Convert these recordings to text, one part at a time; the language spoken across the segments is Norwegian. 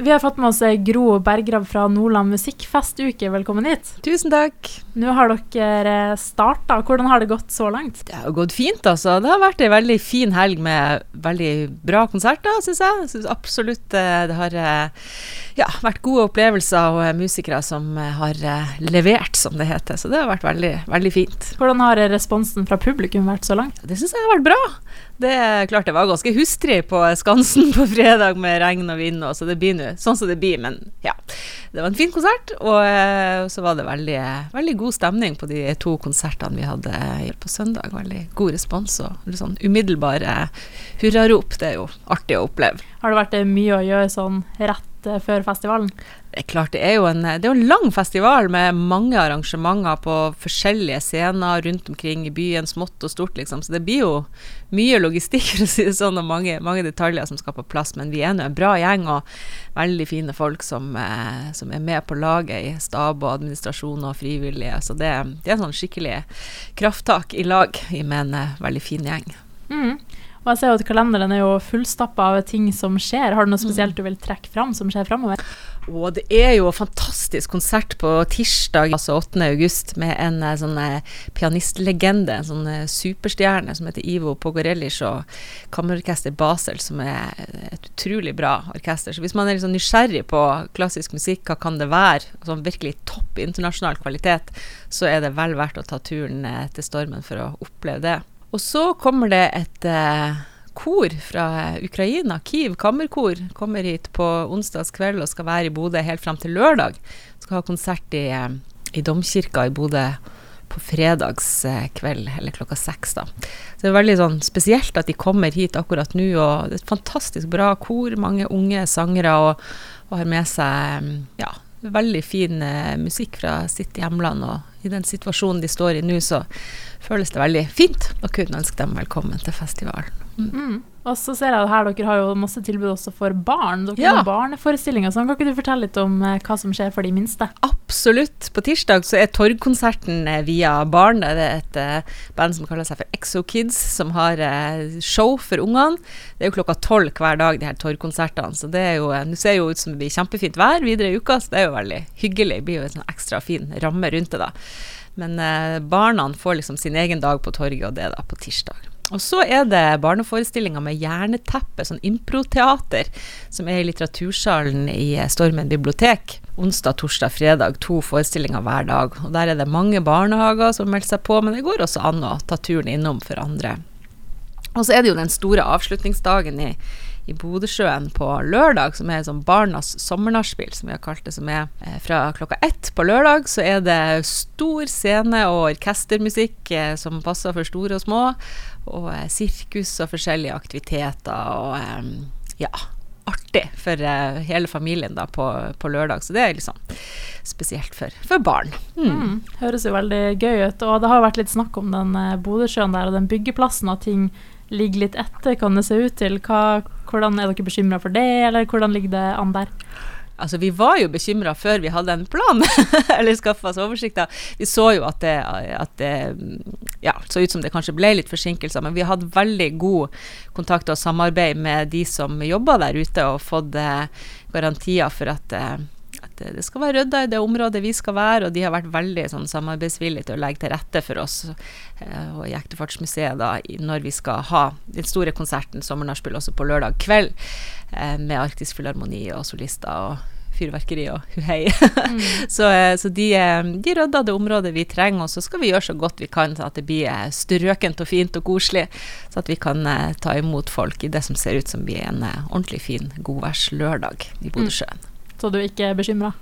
Vi har fått med oss Gro Bergrav fra Nordland musikkfestuke. Velkommen hit. Tusen takk. Nå har dere starta. Hvordan har det gått så langt? Det har gått fint, altså. Det har vært ei veldig fin helg med veldig bra konserter, syns jeg. synes absolutt eh, det har eh, ja, vært gode opplevelser og musikere som eh, har levert, som det heter. Så det har vært veldig, veldig fint. Hvordan har responsen fra publikum vært så langt? Det syns jeg har vært bra. Det er klart det var ganske hustrig på Skansen på fredag med regn og vind, og så det blir nå sånn som det blir. Men ja, det var en fin konsert, og uh, så var det veldig, veldig, god stemning på de to konsertene vi hadde på søndag. Veldig god respons og litt sånn umiddelbare hurrarop. Det er jo artig å oppleve. Har det vært mye å gjøre sånn rett uh, før festivalen? Det er klart, det er jo en, det er en lang festival med mange arrangementer på forskjellige scener rundt omkring i byen, smått og stort, liksom. Så det blir jo mye logistikk, for å si det sånn, og mange, mange detaljer som skal på plass. Men vi er nå en bra gjeng og veldig fine folk som, eh, som, er med på laget i stab og administrasjon og frivillige. Så det, det er en sånn skikkelig krafttak i lag med en eh, veldig fin gjeng. Mm. Og jeg ser jo at kalenderen er jo fullstappa av ting som skjer. Har du noe spesielt du vil trekke fram som skjer framover? Og det er jo en fantastisk konsert på tirsdag, altså 8. august, med en eh, sånn eh, pianistlegende, en sånn eh, superstjerne som heter Ivo Pogorellis og Kammerorkester Basel, som er et utrolig bra orkester. Så hvis man er litt sånn nysgjerrig på klassisk musikk, hva kan det være, sånn virkelig topp internasjonal kvalitet, så er det vel verdt å ta turen til Stormen for å oppleve det. Og så kommer det et eh, kor fra Ukraina, Kiev kammerkor, kommer hit på onsdags kveld og skal være i Bodø helt frem til lørdag. Skal ha konsert i, eh, i domkirka i Bodø på fredagskveld, eller klokka seks, da. Så det er veldig sånn spesielt at de kommer hit akkurat nå, og det er et fantastisk bra kor, mange unge sangere, og, og har med seg ja, veldig fin eh, musikk fra sitt hjemland, og i den situasjonen de står i nå, så føles det veldig fint å kunne ønske dem velkommen til festivalen. Mm. Og så ser jeg her dere har jo masse tilbud også for barn. Dere ja. har barneforestillinger. Så kan ikke du fortelle litt om eh, hva som skjer for de minste? Absolutt. På tirsdag så er Torgkonserten eh, via barn. Det er et uh, band som kaller seg for Exo Kids, som har show for ungene. Det er jo klokka tolv hver dag, de her Torgkonsertene. Så det er jo Nå ser jo ut som det blir kjempefint vær videre i uka, så det er jo veldig hyggelig. Det blir jo en sånn ekstra fin ramme rundt det, da. Men barna får liksom sin egen dag på torget, og det er da på tirsdag. Og så er det barneforestillinger med Jerneteppet, sånn improteater, som er i litteratursalen i Stormen bibliotek. Onsdag, torsdag, fredag. To forestillinger hver dag. Og der er det mange barnehager som melder seg på, men det går også an å ta turen innom for andre. Og så er det jo den store avslutningsdagen i i Bodøsjøen på lørdag, som er sånn Barnas sommernachspiel, som vi har kalt det, som er eh, fra klokka ett på lørdag. Så er det stor scene og orkestermusikk eh, som passer for store og små, og eh, sirkus og forskjellige aktiviteter og ja artig for hele familien da på, på, lørdag. Så det er liksom spesielt for, for barn. Mm. Mm, høres jo veldig gøy ut. Og det har vært litt snakk om den Bodøsjøen der og den byggeplassen, og ting ligger litt etter, kan det se ut til. Hva, hvordan Er dere bekymra for det, eller hvordan ligger det an der? Altså, vi var jo bekymra før vi hadde en plan, eller skaffa oss oversikter. Vi så jo at det, at det, ja, så ut som det kanskje ble litt forsinkelser, men vi hadde veldig god kontakt og samarbeid med de som jobba der ute, og fått eh, garantier for at eh, at det skal være rydda i det området vi skal være, og de har vært veldig sånn, samarbeidsvillige til å legge til rette for oss eh, og i Ektefartsmuseet da, når vi skal ha den store konserten, sommernachspiel, også på lørdag kveld, eh, med Arktisk Filharmoni og solister og fyrverkeri og huhei. Mm. så, eh, så de, eh, de rydda det området vi trenger, og så skal vi gjøre så godt vi kan så at det blir eh, strøkent og fint og koselig, så at vi kan ta imot folk i det som ser ut som blir en ordentlig fin godværslørdag i Bodøsjøen. Mm. Så du er ikke bekymra?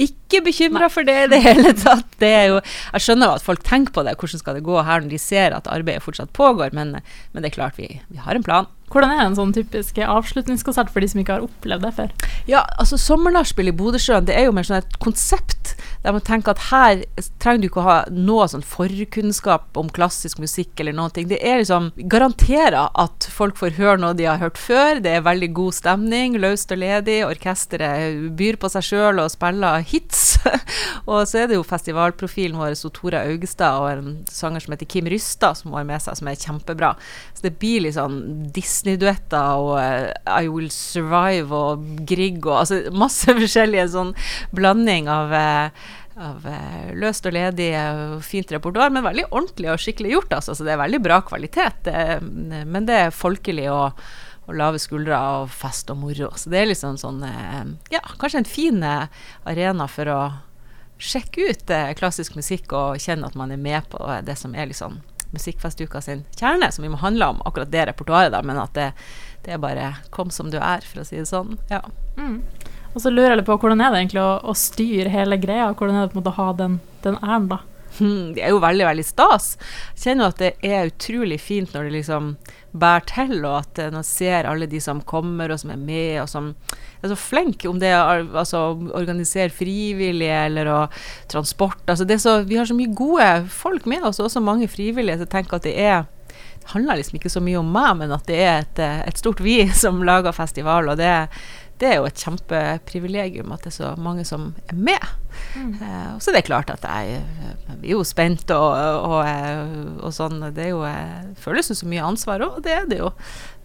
Ikke bekymra for det i det hele tatt. Det jo, jeg skjønner at folk tenker på det, hvordan skal det gå her når de ser at arbeidet fortsatt pågår, men, men det er klart vi, vi har en plan. Hvordan er en sånn typisk avslutningskonsert for de som ikke har opplevd det før? Ja, altså Sommernachspiel i Bodøsjøen det er jo mer sånn et konsept der man tenker at her trenger du ikke å ha noe sånn forkunnskap om klassisk musikk eller noe. Det er liksom garanterer at folk får høre noe de har hørt før. Det er veldig god stemning, løst og ledig. Orkesteret byr på seg sjøl og spiller hits. og så er det jo festivalprofilen vår, Tora Augestad, og en sanger som heter Kim Rystad, som har med seg, som er kjempebra. Så det blir litt sånn Disney-duetter og uh, I Will Survive og Grieg og altså masse forskjellige sånn blanding av uh, av uh, løst og ledig og fint repertoar, men veldig ordentlig og skikkelig gjort. Altså. Så det er veldig bra kvalitet. Men det er folkelig og og lave skuldre og fest og moro. Så det er liksom sånn eh, Ja, kanskje en fin eh, arena for å sjekke ut eh, klassisk musikk og kjenne at man er med på det som er liksom Musikkfestuka sin kjerne, som vi må handle om akkurat det repertoaret, da, men at det, det, er bare 'kom som du er', for å si det sånn. Ja. Mm. Og så lurer jeg på hvordan er det egentlig å, å styre hele greia? Hvordan er det på en måte å ha den, den æren, da? Hmm, det er jo veldig, veldig stas. Jeg kjenner at det er utrolig fint når det liksom bærer til, og at man ser alle de som kommer, og som er med, og som er så flinke, om det er altså, organisere frivillige eller å transport. Altså, er så, vi har så mye gode folk med oss, og også mange frivillige, som tenker at det er det handler liksom ikke så mye om meg, men at det er et, et stort vi som lager festival. og det det er jo et kjempeprivilegium at det er så mange som er med. Mm. Eh, og så er det klart at jeg, jeg er jo spent og, og, og, eh, sånn. Det er jo, eh, føles jo så mye ansvar òg, det er det jo.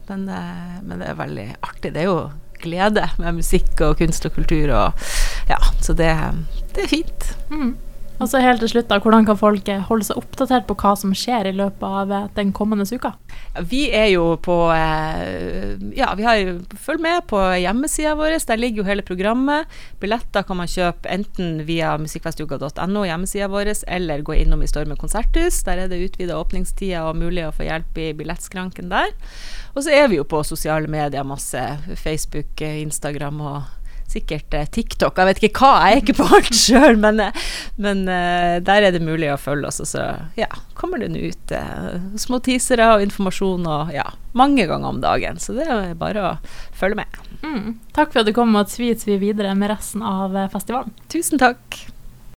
Men, eh, men, det er veldig artig. Det er jo glede med musikk og kunst og kultur og Ja, så det, det er fint. Mm. Og så helt til slutt, da, Hvordan kan folk eh, holde seg oppdatert på hva som skjer i løpet av eh, den kommende uka? Vi er jo på eh, Ja, vi har følg med på hjemmesida vår. Der ligger jo hele programmet. Billetter kan man kjøpe enten via musikkfestuka.no, hjemmesida vår, eller gå innom i Stormen konserthus. Der er det utvida åpningstider og mulig å få hjelp i billettskranken der. Og så er vi jo på sosiale medier masse. Facebook, Instagram og sikkert eh, TikTok. Jeg vet ikke hva, jeg er ikke på alt sjøl, men, eh, men uh, der er det mulig å følge oss. Og så ja, kommer det nå ut små teasere og informasjon og ja, mange ganger om dagen. Så det er bare å følge med. Mm. Takk for at du kom og tvi-tvi videre med resten av festivalen. Tusen takk.